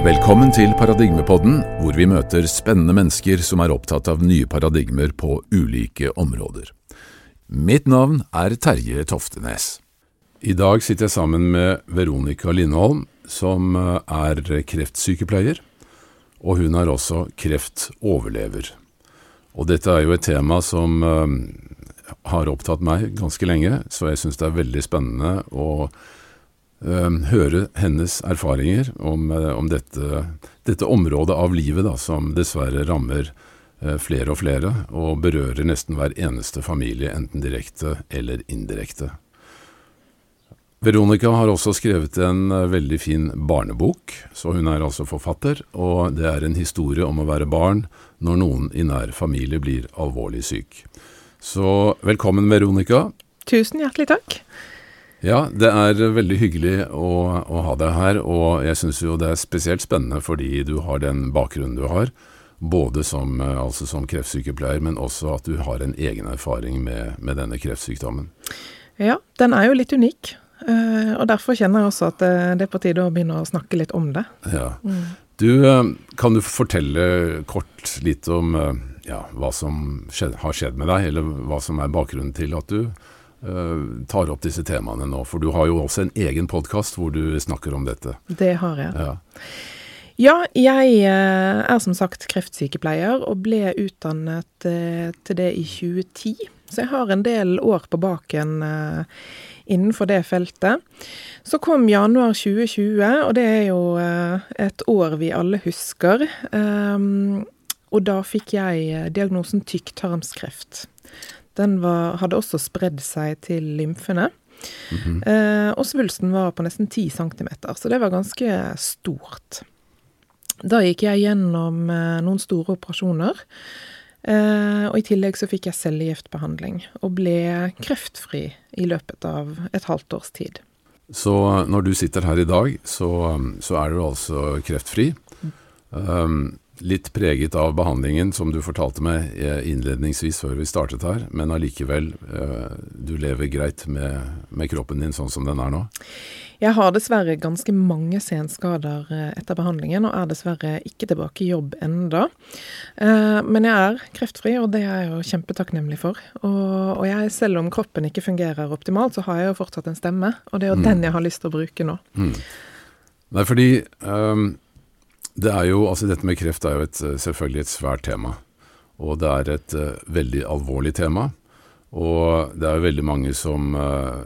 Velkommen til Paradigmepodden, hvor vi møter spennende mennesker som er opptatt av nye paradigmer på ulike områder. Mitt navn er Terje Toftenes. I dag sitter jeg sammen med Veronica Lindholm, som eh, er kreftsykepleier, og hun er også kreftoverlever. Og dette er jo et tema som uh, har opptatt meg ganske lenge, så jeg syns det er veldig spennende å høre hennes erfaringer om, uh, om dette, dette, området av livet da, som dessverre rammer flere og flere, og berører nesten hver eneste familie, enten direkte eller indirekte. Veronica har også skrevet en eh, veldig fin barnebok, så hun er altså forfatter, og det er en historie om å være barn når noen i nær familie blir alvorlig syk. Så velkommen, Veronica. Tusen hjertelig takk. Ja, det er veldig hyggelig å, å ha deg her, og jeg syns jo det er spesielt spennende fordi du har den bakgrunnen du har. Både som, eh, altså som kreftsykepleier, men også at du har en egen erfaring med, med denne kreftsykdommen. Ja, den er jo litt unik. Uh, og derfor kjenner jeg også at det, det, er på tide å begynne å snakke litt om det. Ja. Mm. Du, kan du fortelle kort litt om ja, hva som skjedd, har skjedd med deg, eller hva som er bakgrunnen til at du tar opp disse temaene nå? For du har jo også en egen podkast hvor du snakker om dette. Det har jeg. Ja. Ja, jeg er som sagt kreftsykepleier og ble utdannet til det i 2010. Så jeg har en del år på baken innenfor det feltet. Så kom januar 2020, og det er jo eh, et år vi alle husker. Um, og da fikk jeg eh, diagnosen tykktarmskreft. Den var, hadde også spredd seg til lymfene. Mm -hmm. eh, og svulsten var på nesten 10 cm, så det var ganske stort. Da gikk jeg gjennom eh, noen store operasjoner. Eh, og i tillegg så fikk jeg cellegiftbehandling, og ble kreftfri i løpet av et halvt års tid. Så når du sitter her i dag, så, så er du altså kreftfri. Um, litt preget av behandlingen, som du fortalte meg innledningsvis før vi startet her, men allikevel, uh, du lever greit med, med kroppen din sånn som den er nå? Jeg har dessverre ganske mange senskader eh, etter behandlingen, og er dessverre ikke tilbake i jobb enda. Eh, men jeg er kreftfri, og det er jeg jo kjempetakknemlig for. Og, jeg, selv om kroppen ikke fungerer optimalt, så har jeg jo fortsatt en stemme, og det er jo mm. den jeg har lyst til å bruke nå. Mm. Nei, fordi um, det er jo, altså dette med kreft er jo et, selvfølgelig et svært tema. Og det er et uh, veldig alvorlig tema. Og det er jo veldig mange som uh,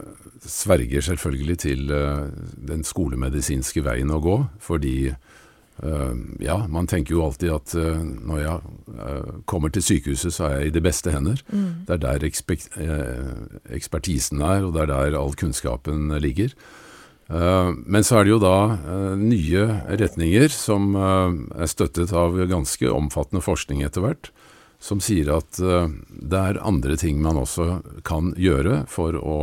sverger selvfølgelig til uh, den skolemedisinske veien å gå, fordi ja, man tenker jo alltid at når jeg kommer til sykehuset, så er jeg i de beste hender. Mm. Det er der ekspertisen er, og det er der all kunnskapen ligger. Men så er det jo da nye retninger som er støttet av ganske omfattende forskning etter hvert, som sier at det er andre ting man også kan gjøre for å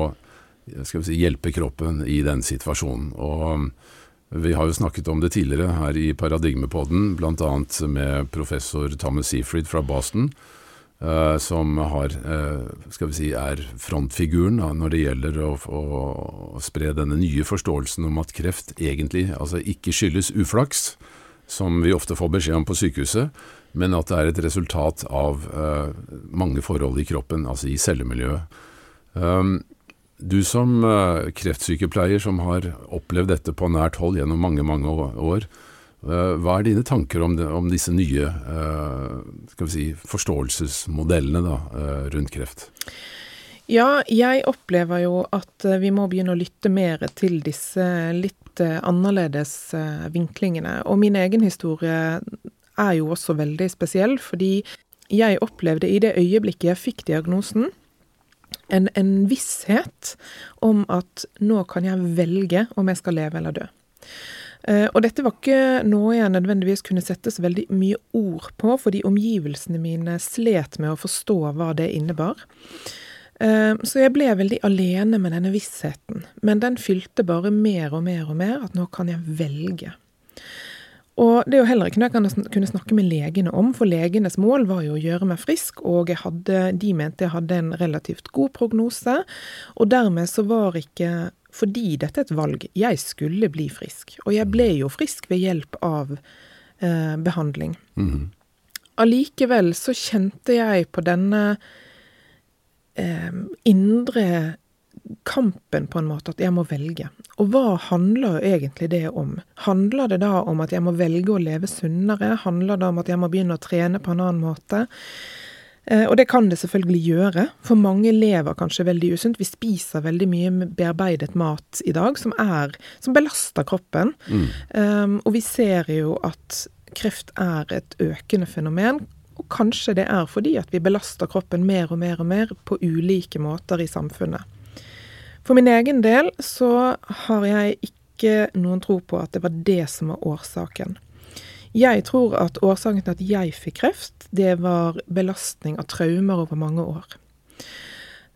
si, hjelpe kroppen i den situasjonen. Og vi har jo snakket om det tidligere her i Paradigmepodden, bl.a. med professor Thomas Seafried fra Boston, uh, som har, uh, skal vi si, er frontfiguren da, når det gjelder å, å, spre denne nye forståelsen om at kreft egentlig altså ikke skyldes uflaks, som vi ofte får beskjed om på sykehuset, men at det er et resultat av uh, mange forhold i kroppen, altså i cellemiljøet. Um, du som kreftsykepleier som har opplevd dette på nært hold gjennom mange, mange år. Uh, hva er dine tanker om, om disse nye vi si, forståelsesmodellene da, rundt kreft? Ja, jeg opplever jo at vi må begynne å lytte mer til disse litt annerledes vinklingene. Og min egen historie er jo også veldig spesiell, fordi jeg opplevde i det øyeblikket jeg fikk diagnosen, en, en visshet om at nå kan jeg velge om jeg skal leve eller dø. Uh, og dette var ikke noe jeg nødvendigvis kunne sette så veldig mye ord på, fordi omgivelsene mine slet med å forstå hva det innebar. Uh, så jeg ble veldig alene med denne vissheten. Men den fylte bare mer og mer og mer, at nå kan jeg velge. Og det er jo heller ikke noe jeg kan kunne snakke med legene om, for legenes mål var jo å gjøre meg frisk, og hadde, de mente jeg hadde en relativt god prognose. Og dermed så var ikke fordi dette er et valg. Jeg skulle bli frisk. Og jeg ble jo frisk ved hjelp av eh, behandling. Mhm. Allikevel så kjente jeg på denne eh, indre kampen, på en måte, at jeg må velge. Og hva handler egentlig det om? Handler det da om at jeg må velge å leve sunnere? Handler det om at jeg må begynne å trene på en annen måte? Eh, og det kan det selvfølgelig gjøre, for mange lever kanskje veldig usunt. Vi spiser veldig mye bearbeidet mat i dag som, er, som belaster kroppen. Mm. Um, og vi ser jo at kreft er et økende fenomen. Og kanskje det er fordi at vi belaster kroppen mer og mer og mer på ulike måter i samfunnet. For min egen del så har jeg ikke noen tro på at det var det som var årsaken. Jeg tror at årsaken til at jeg fikk kreft, det var belastning av traumer over mange år.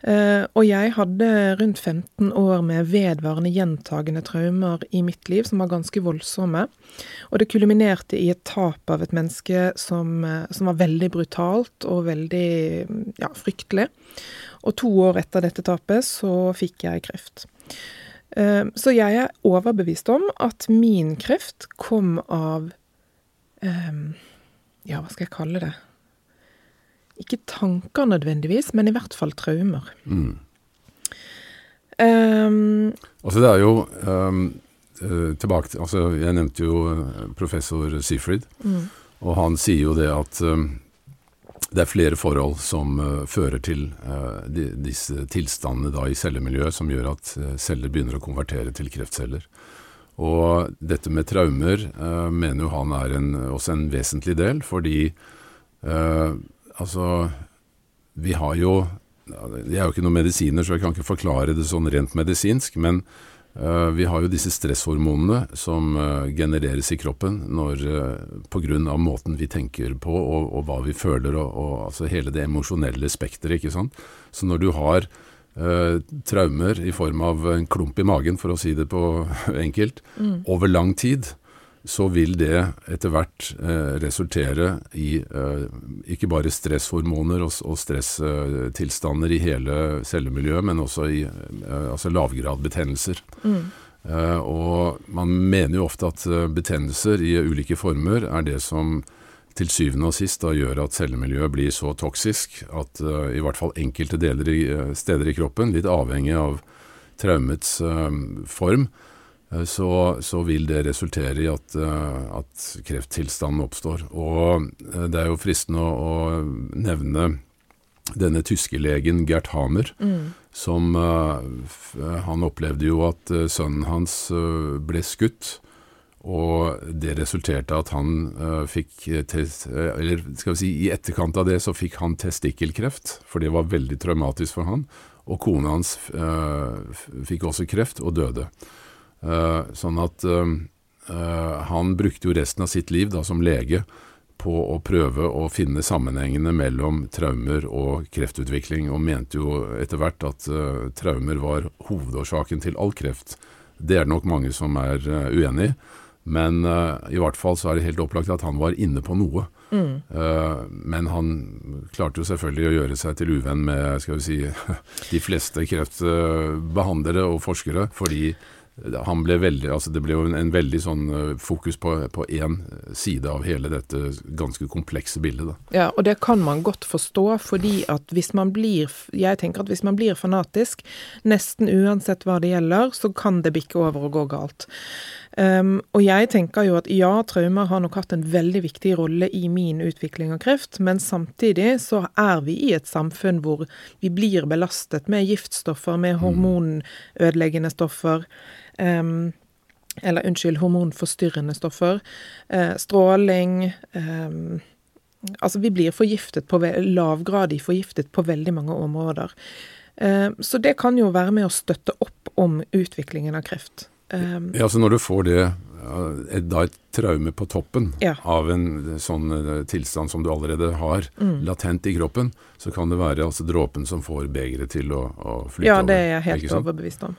Eh, og jeg hadde rundt 15 år med vedvarende gjentagende traumer i mitt liv som var ganske voldsomme. Og det kulminerte i et tap av et menneske som, eh, som var veldig brutalt og veldig ja, fryktelig. Og to år etter dette tapet så fikk jeg kreft. Eh, så jeg er overbevist om at min kreft kom av Ja, hva skal jeg kalle det? Ikke tanker nødvendigvis, men i hvert fall traumer. Mm. Um, Altså det er jo ehm, eh, tilbake til, altså Jeg nevnte jo eh, professor Seafried, mm, og han sier jo det at um, det er flere forhold som uh, fører til uh, de, disse tilstandene da i cellemiljøet som gjør at celler begynner å konvertere til kreftceller. Og dette med traumer eh, mener jo han er en, også en vesentlig del, fordi eh, altså Vi har jo Jeg er jo ikke noen medisiner, så jeg kan ikke forklare det sånn rent medisinsk, men eh, vi har jo disse stresshormonene som eh, genereres i kroppen når, på grunn av måten vi tenker på og, og hva vi føler, og, og altså hele det emosjonelle spekteret. ikke sant? Så når du har eh, traumer i form av en klump i magen, for å si det på enkelt, mm, over lang tid, så vil det etter hvert eh, resultere i eh, ikke bare stresshormoner og, og stresstilstander i hele cellemiljøet, men også i eh, altså lavgradbetennelser. mm, Eh, og man mener jo ofte at betennelser i ulike former er det som til syvende og sist da gjør at cellemiljøet blir så toksisk at uh, i hvert fall enkelte i, eh, steder i kroppen, litt avhengig av traumets uh, form, uh, så, så vil det resultere i at, at krefttilstanden oppstår. Og det er jo fristende å, å nevne denne tyske legen Gert Hamer, mm, som Han opplevde jo at sønnen hans ble skutt. Og det resulterte at han uh, fikk test, tes, eh, Eller skal vi si, i etterkant av det så fikk han testikkelkreft, for det var veldig traumatisk for han. Og kona hans uh, fikk også kreft og døde. Eh, sånn at eh, eh, han brukte jo resten av sitt liv da som lege på å prøve å finne sammenhengene mellom traumer og kreftutvikling, og mente jo etter hvert at eh, traumer var hovedårsaken til all kreft. Det er det nok mange som er eh, uenig i, men uh, i hvert fall så er det helt opplagt at han var inne på noe. mm, Uh, men han klarte jo selvfølgelig å gjøre seg til uvenn med skal vi si, de fleste kreftbehandlere og forskere, fordi han ble veldig, altså det ble jo en, en veldig sånn eh, fokus på, på én side av hele dette ganske komplekse bildet. Da. Ja, og det kan man godt forstå, fordi at hvis man blir Jeg tenker at hvis man blir fanatisk, nesten uansett hva det gjelder, så kan det bikke over og gå galt. Um, og jeg tenker jo at ja, traumer har nok hatt en veldig viktig rolle i min utvikling av kreft, men samtidig så er vi i et samfunn hvor vi blir belastet med giftstoffer, med hormonødeleggende stoffer. Um, eller unnskyld, hormonforstyrrende stoffer. Eh, stråling. ehm, altså, vi blir forgiftet på lavgradig forgiftet på veldig mange områder. Eh, så det kan jo være med å støtte opp om utviklingen av kreft. Um, Ja, altså Når du får det, et- da et traume på toppen Ja. av en sånn eh, tilstand som du allerede har Mm. latent i kroppen, så kan det være altså dråpen som får begeret til å, å flyte Ja, det er jeg helt overbevist om.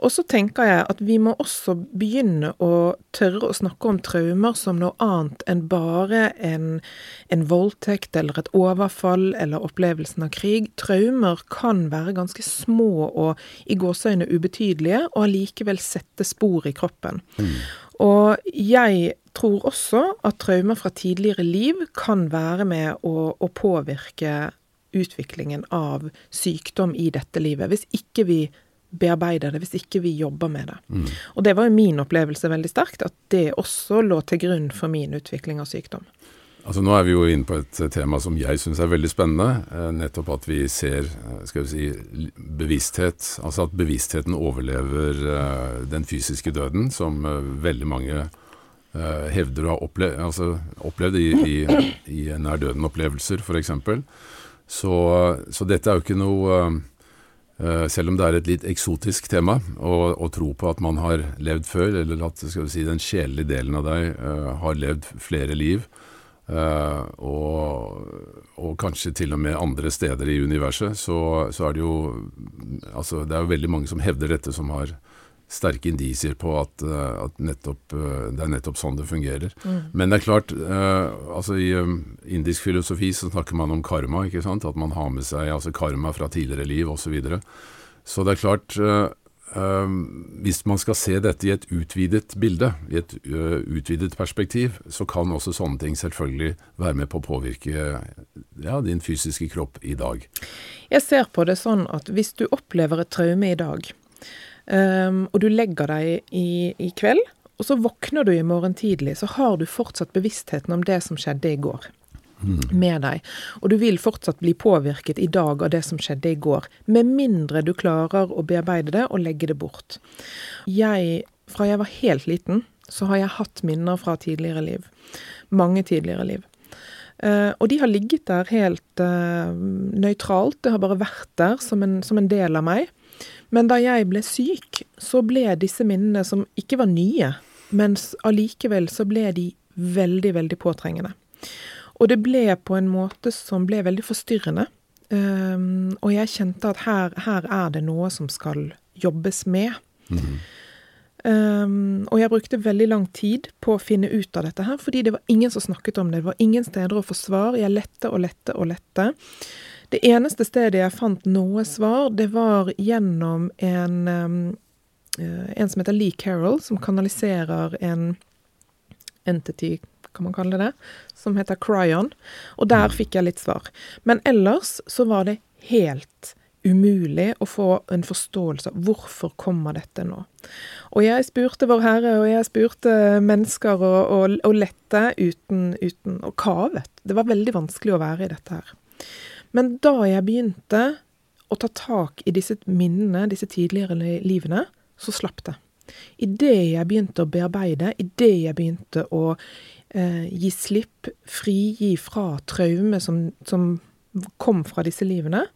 Og så tenker jeg at vi må også begynne å tørre å snakke om traumer som noe annet enn bare en, en voldtekt eller et overfall eller opplevelsen av krig. Traumer kan være ganske små og i gåseøyne ubetydelige, og allikevel sette spor i kroppen. Og jeg tror også at traumer fra tidligere liv kan være med å, å påvirke utviklingen av sykdom i dette livet, hvis ikke vi bearbeider det, hvis ikke vi jobber med det. Mm. Og det var jo min opplevelse veldig sterkt, at det også lå til grunn for min utvikling av sykdom. Altså Nå er vi jo inne på et eh, tema som jeg syns er veldig spennende. Eh, nettopp at vi ser eh, skal vi si, bevissthet. Altså at bevisstheten overlever den fysiske døden, som veldig mange hevder å ha opplevd, altså, opplevd i, i, i nær døden-opplevelser, f.eks. Så, så dette er jo ikke noe selv om det er et litt eksotisk tema å, tro på at man har levd før, eller at si, den sjelelige delen av deg har levd flere liv, og, og kanskje til og med andre steder i universet, så, så er det jo altså, Det er jo veldig mange som hevder dette, som har sterke indisier på at, eh, at nettopp, eh, det er nettopp sånn det fungerer. Men det er klart, eh, altså i eh, indisk filosofi så snakker man om karma, ikke sant? At man har med seg altså karma fra tidligere liv osv. Så, videre. så det er klart eh, eh, Hvis man skal se dette i et utvidet bilde, i et utvidet perspektiv, så kan også sånne ting selvfølgelig være med på å påvirke ja, din fysiske kropp i dag. Jeg ser på det sånn at hvis du opplever et traume i dag, og du legger deg i, i kveld, og så våkner du i morgen tidlig, så har du fortsatt bevisstheten om det som skjedde i går. Med deg. Og du vil fortsatt bli påvirket i dag av det som skjedde i går. Med mindre du klarer å bearbeide det og legge det bort. Jeg, fra jeg var helt liten, så har jeg hatt minner fra tidligere liv. Mange tidligere liv. Eh, og de har ligget der helt eh, nøytralt. Det har bare vært der som en, som en del av meg. Men da jeg ble syk, så ble disse minnene, som ikke var nye, mens allikevel så ble de veldig, veldig påtrengende. Og det ble på en måte som ble veldig forstyrrende. Um, og jeg kjente at her, her er det noe som skal jobbes med. Um, og jeg brukte veldig lang tid på å finne ut av dette her, fordi det var ingen som snakket om det. Det var ingen steder å få svar. Jeg lette og lette og lette. Det eneste stedet jeg fant noe svar, det var gjennom en, um, en som heter Lee Carroll, som kanaliserer en entity, kan man kalle det, som heter Cryon. Og der fikk jeg litt svar. Men ellers så var det helt umulig å få en forståelse av hvorfor kommer dette nå. Og jeg spurte Vår Herre, og jeg spurte mennesker og, og, og lette uten, uten Og kavet. Det var veldig vanskelig å være i dette her. Men da jeg begynte å ta tak i disse minnene, disse tidligere livene, så slapp det. Idet jeg begynte å bearbeide, idet jeg begynte å eh, gi slipp, frigi fra traume som, som kom fra disse livene,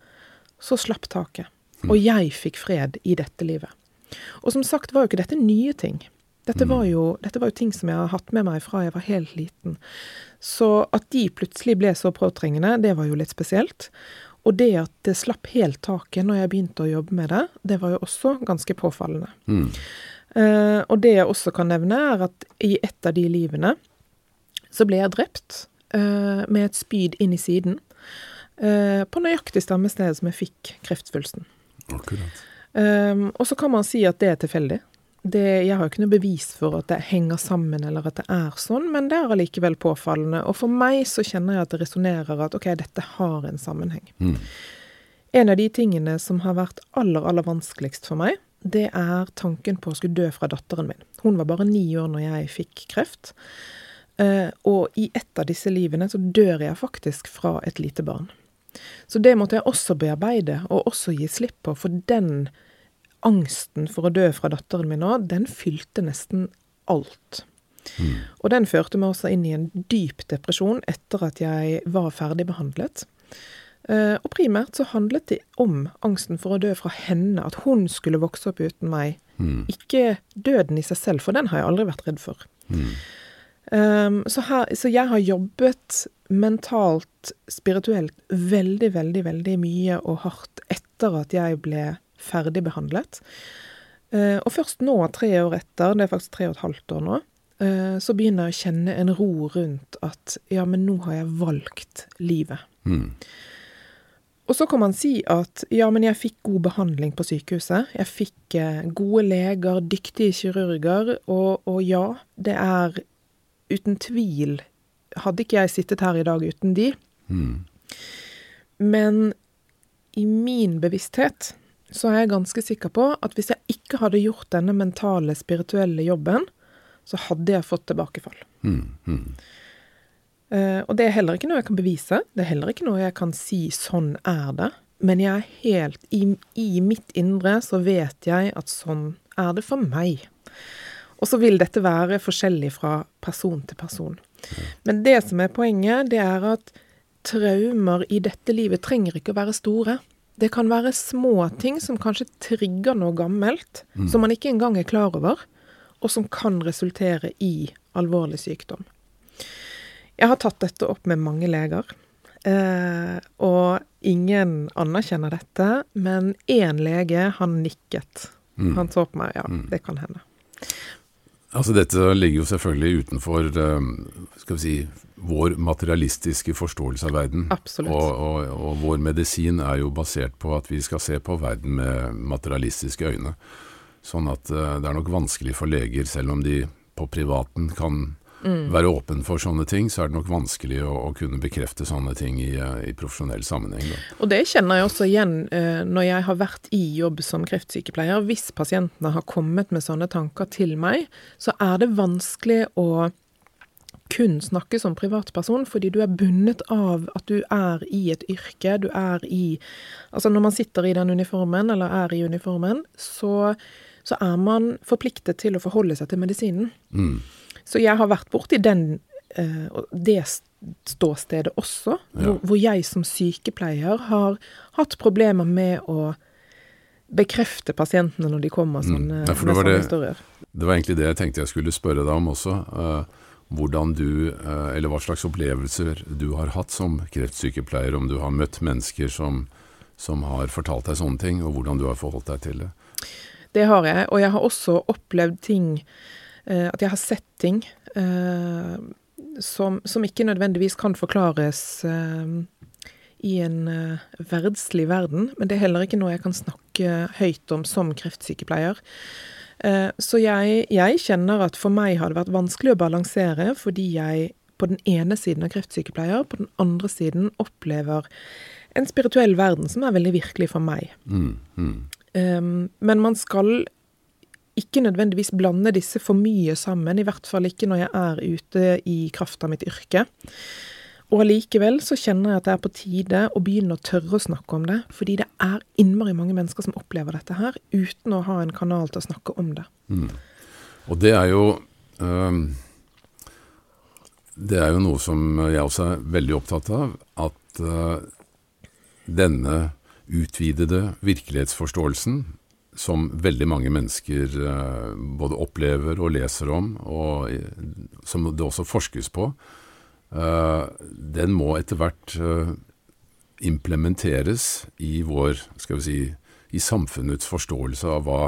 så slapp taket. Og jeg fikk fred i dette livet. Og som sagt var jo ikke dette nye ting. Dette var, jo, dette var jo ting som jeg har hatt med meg fra jeg var helt liten. Så at de plutselig ble så påtrengende, det var jo litt spesielt. Og det at det slapp helt taket når jeg begynte å jobbe med det, det var jo også ganske påfallende. Eh, og det jeg også kan nevne, er at i et av de livene så ble jeg drept uh, med et spyd inn i siden. Uh, på nøyaktig samme sted som jeg fikk kreftsvulsten. Akkurat. Um, og så kan man si at det er tilfeldig. Det, jeg har jo ikke noe bevis for at det henger sammen, eller at det er sånn, men det er allikevel påfallende. Og for meg så kjenner jeg at det resonnerer at ok, dette har en sammenheng. En av de tingene som har vært aller, aller vanskeligst for meg, det er tanken på å skulle dø fra datteren min. Hun var bare ni år når jeg fikk kreft. Eh, og i et av disse livene så dør jeg faktisk fra et lite barn. Så det måtte jeg også bearbeide, og også gi slipp på, for den angsten for å dø fra datteren min nå, den fylte nesten alt. Og den førte meg også inn i en dyp depresjon etter at jeg var ferdigbehandlet. Eh, og primært så handlet det om angsten for å dø fra henne, at hun skulle vokse opp uten meg. Ikke døden i seg selv, for den har jeg aldri vært redd for. Um, så, her, så jeg har jobbet mentalt, spirituelt, veldig, veldig, veldig mye og hardt etter at jeg ble ferdigbehandlet. Uh, og først nå, tre år etter, det er faktisk tre og et halvt år nå, uh, så begynner jeg å kjenne en ro rundt at ja, men nå har jeg valgt livet. Mm. Og så kan man si at ja, men jeg fikk god behandling på sykehuset. Jeg fikk eh, gode leger, dyktige kirurger, og, og ja, det er uten tvil Hadde ikke jeg sittet her i dag uten de. Mm. Men i min bevissthet så er jeg ganske sikker på at hvis jeg ikke hadde gjort denne mentale, spirituelle jobben, så hadde jeg fått tilbakefall. Mm. Mm. Uh, og det er heller ikke noe jeg kan bevise. Det er heller ikke noe jeg kan si 'sånn er det'. Men jeg er helt i, i mitt indre så vet jeg at sånn er det for meg. Og så vil dette være forskjellig fra person til person. Men det som er poenget, det er at traumer i dette livet trenger ikke å være store. Det kan være små ting som kanskje trigger noe gammelt, mm. som man ikke engang er klar over, og som kan resultere i alvorlig sykdom. Jeg har tatt dette opp med mange leger, eh, og ingen anerkjenner dette. Men én lege, han nikket. Mm. Han så på meg. Ja, mm. det kan hende. Altså Dette ligger jo selvfølgelig utenfor eh, skal vi si, vår materialistiske forståelse av verden. Absolutt. Og, og, og, vår medisin er jo basert på at vi skal se på verden med materialistiske øyne. Sånn at uh, det er nok vanskelig for leger, selv om de på privaten kan mm. være åpen for sånne ting, så er det nok vanskelig å, å kunne bekrefte sånne ting i, eh, i profesjonell sammenheng. Da. Og det kjenner jeg også igjen eh, når jeg har vært i jobb som kreftsykepleier. Hvis pasientene har kommet med sånne tanker til meg, så er det vanskelig å kun snakke som privatperson, fordi du er bundet av at du er i et yrke, du er i Altså når man sitter i den uniformen, eller er i uniformen, så, så er man forpliktet til å forholde seg til medisinen. Mm. Så jeg har vært borti den, uh, det ståstedet også, ja. hvor, hvor, jeg som sykepleier har hatt problemer med å bekrefte pasientene når de kommer mm. sånne, mm. ja, med sånne historier. Det var egentlig det jeg tenkte jeg skulle spørre deg om også. Uh, hvordan du, uh, eller hva slags opplevelser du har hatt som kreftsykepleier, om du har møtt mennesker som, som har fortalt deg sånne ting, og hvordan du har forholdt deg til det. Det har jeg, og jeg har også opplevd ting Eh, at jeg har sett ting eh, som, som, ikke nødvendigvis kan forklares eh, i en verdslig verden, men det er heller ikke noe jeg kan snakke høyt om som kreftsykepleier. Så jeg, jeg, kjenner at for meg har det vært vanskelig å balansere, fordi jeg på den ene siden er kreftsykepleier, på den andre siden opplever en spirituell verden som er veldig virkelig for meg. Mm, mm. Um, men man skal ikke nødvendigvis blande disse for mye sammen, i hvert fall ikke når jeg er ute i kraft av mitt yrke. Og allikevel så kjenner jeg at det er på tide å begynne å tørre å snakke om det, fordi det er innmari mange mennesker som opplever dette her, uten å ha en kanal til å snakke om det. Mm. Og det er jo um, Det er jo noe som jeg også er veldig opptatt av, at uh, denne utvidede virkelighetsforståelsen som veldig mange mennesker uh, både opplever og leser om, og som det også forskes på, uh, den må etter hvert implementeres i vår, skal vi si, i samfunnets forståelse av hva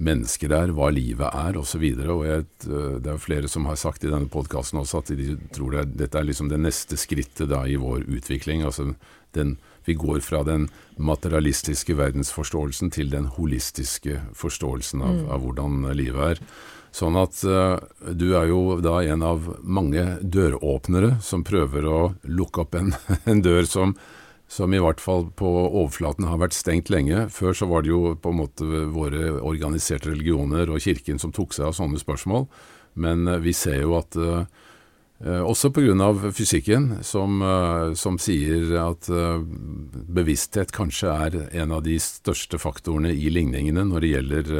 mennesker er, hva livet er, osv. Det er flere som har sagt i denne podkasten også at de tror det, dette er liksom det neste skrittet da i vår utvikling. altså den vi går fra den materialistiske verdensforståelsen til den holistiske forståelsen av, av hvordan livet er. Sånn at uh, du er jo da en av mange døråpnere som prøver å lukke opp en, en dør som, som i hvert fall på overflaten har vært stengt lenge. Før så var det jo på en måte våre organiserte religioner og kirken som tok seg av sånne spørsmål. Men uh, vi ser jo at uh, Eh, også pga. fysikken, som, eh, som, sier at eh, bevissthet kanskje er en av de største faktorene i ligningene når det gjelder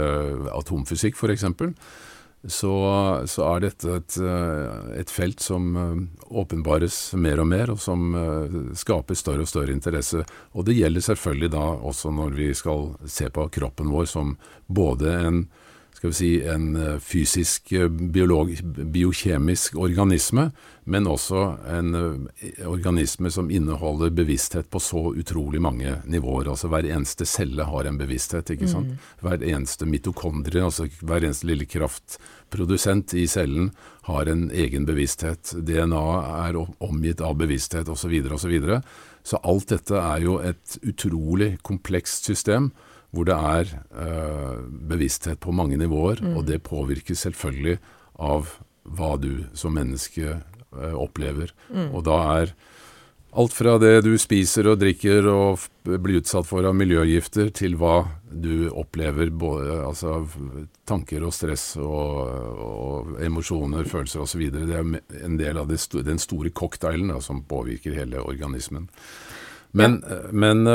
atomfysikk f.eks. Så, så er dette et, et felt som åpenbares mer og mer, og som skaper større og større interesse. Og det gjelder selvfølgelig da også når vi skal se på kroppen vår som både en skal vi si, en eh, fysisk, eh, biolog, biokjemisk organisme, men også en eh, organisme som inneholder bevissthet på så utrolig mange nivåer. Altså Hver eneste celle har en bevissthet. ikke sant? Mm. Hver eneste mitokondrie, altså hver eneste lille kraftprodusent i cellen, har en egen bevissthet. DNA er omgitt av bevissthet osv. osv. Så, videre, og så, så alt dette er jo et utrolig komplekst system hvor det er øh, bevissthet på mange nivåer, mm. og det påvirker selvfølgelig av hva du som menneske øh, opplever. Mm. Og da er alt fra det du spiser og drikker og blir utsatt for av miljøgifter, til hva du opplever, både, altså tanker og stress og, og emosjoner, følelser osv. Det er en del av det, den store cocktailen da, som påvirker hele organismen. Men, ja. men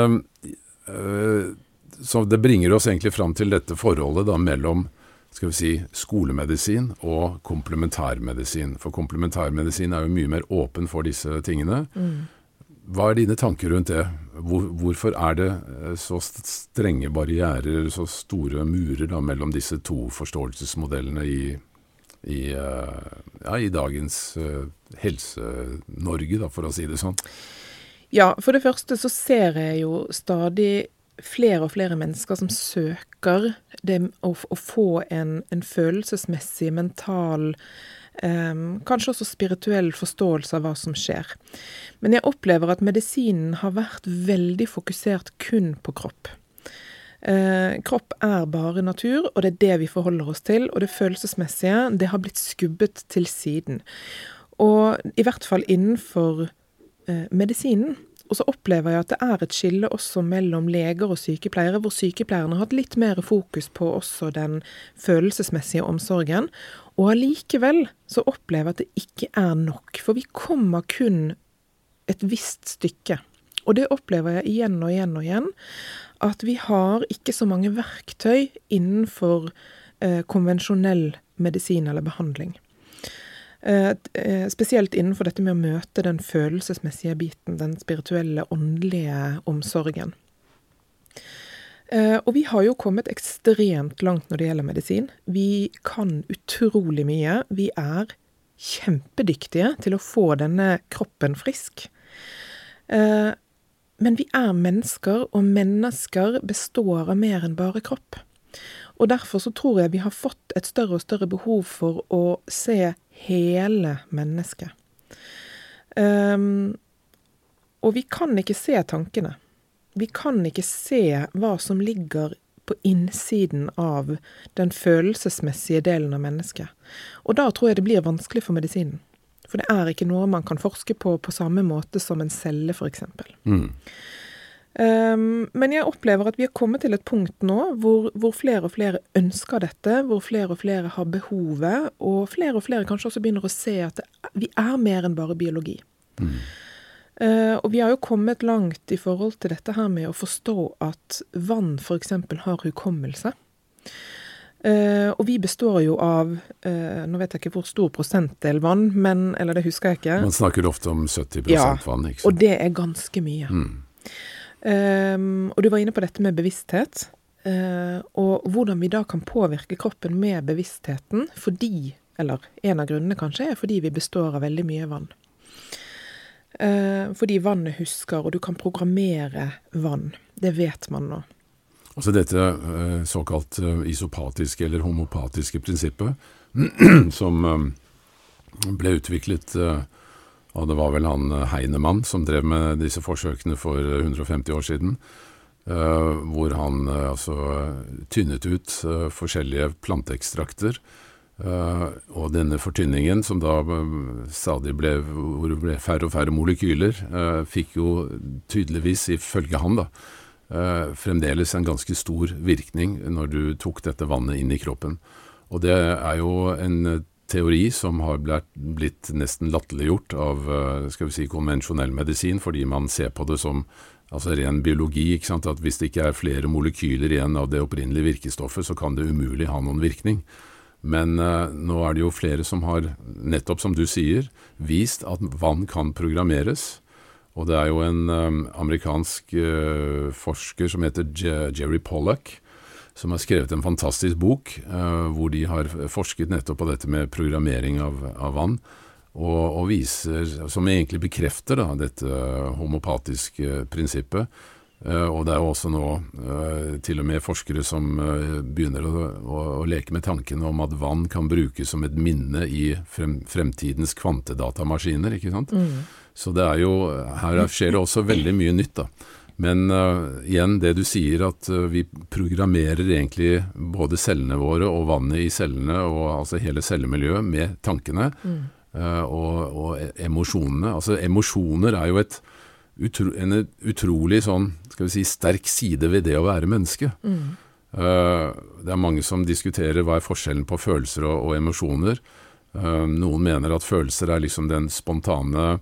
øh, så det bringer oss egentlig fram til dette forholdet da mellom skal vi si, skolemedisin og komplementærmedisin. For komplementærmedisin er jo mye mer åpen for disse tingene. Mm. Hva er dine tanker rundt det? Hvor, hvorfor er det eh, så strenge barrierer, så store murer da, mellom disse to forståelsesmodellene i, i, uh, ja, i dagens uh, Helse-Norge, for å si det sånn? Ja, for det første så ser jeg jo stadig flere og flere mennesker som søker det å, å få en, en, følelsesmessig, mental, eh, kanskje også spirituell forståelse av hva som skjer. Men jeg opplever at medisinen har vært veldig fokusert kun på kropp. Eh, kropp er bare natur, og det er det vi forholder oss til. Og det følelsesmessige, det har blitt skubbet til siden. Og i hvert fall innenfor eh, medisinen og så opplever jeg at det er et skille også mellom leger og sykepleiere, hvor sykepleierne har hatt litt mer fokus på også den følelsesmessige omsorgen. Og allikevel så opplever jeg at det ikke er nok, for vi kommer kun et visst stykke. Og det opplever jeg igjen og igjen og igjen, at vi har ikke så mange verktøy innenfor eh, konvensjonell medisin eller behandling. Eh, eh, spesielt innenfor dette med å møte den følelsesmessige biten, den spirituelle, åndelige omsorgen. Eh, og vi har jo kommet ekstremt langt når det gjelder medisin. Vi kan utrolig mye. Vi er kjempedyktige til å få denne kroppen frisk. Men vi er mennesker, og mennesker består av mer enn bare kropp. Og derfor så tror jeg vi har fått et større og større behov for å se hele mennesket. Um, og vi kan ikke se tankene. Vi kan ikke se hva som ligger på innsiden av den følelsesmessige delen av mennesket. Og da tror jeg det blir vanskelig for medisinen. For det er ikke noe man kan forske på på samme måte som en celle, f.eks. Mm. Um, men jeg opplever at vi har kommet til et punkt nå hvor, hvor, flere og flere ønsker dette, hvor flere og flere har behovet, og flere og flere kanskje også begynner å se at det, vi er mer enn bare biologi. Mm. Uh, og vi har jo kommet langt i forhold til dette her med å forstå at vann f.eks. har hukommelse. Uh, og vi består jo av uh, Nå vet jeg ikke hvor stor prosentdel vann, men Eller det husker jeg ikke. Man snakker ofte om 70 ja, vann, ikke sant? Og det er ganske mye. Mm. Um, og du var inne på dette med bevissthet. Uh, og hvordan vi da kan påvirke kroppen med bevisstheten fordi, eller en av grunnene kanskje, er fordi vi består av veldig mye vann. Uh, fordi vannet husker, og du kan programmere vann. Det vet man nå. Altså dette uh, såkalt isopatiske eller homopatiske prinsippet, som ble utviklet og det var vel han eh, Heinemann som drev med disse forsøkene for 150 år siden. Uh, hvor han altså tynnet ut forskjellige planteekstrakter. og denne fortynningen, som da stadig ble, hvor det ble færre og færre molekyler, fikk jo tydeligvis, ifølge han, da, fremdeles en ganske stor virkning når du tok dette vannet inn i kroppen. Og det er jo en teori som har blitt nesten latterliggjort av eh, skal vi si, konvensjonell medisin, fordi man ser på det som altså ren biologi. At Hvis det ikke er flere molekyler igjen av det opprinnelige virkestoffet, så kan det umulig ha noen virkning. Men uh, nå er det jo flere som har, nettopp som du sier, vist at vann kan programmeres. Og det er jo en um, amerikansk uh, forsker som heter Jerry Pollack, som har skrevet en fantastisk bok uh, hvor de har forsket nettopp på dette med programmering av, av vann. Og, og, viser, som egentlig bekrefter da, dette homopatiske prinsippet. Uh, og det er jo også nå uh, til og med forskere som begynner å, å, å, leke med tanken om at vann kan brukes som et minne i frem, fremtidens kvantedatamaskiner. ikke sant? Mm. Så det er jo, her skjer det også veldig mye nytt. da. Men uh, igjen, det du sier at uh, vi programmerer egentlig både cellene våre og vannet i cellene, og altså hele cellemiljøet, med tankene mm. uh, og, og, e, emosjonene. Altså emosjoner er jo et utro, en utrolig sånn, skal vi si, sterk side ved det å være menneske. Mm. det er mange som diskuterer hva er forskjellen på følelser og, og emosjoner. noen mener at følelser er liksom den spontane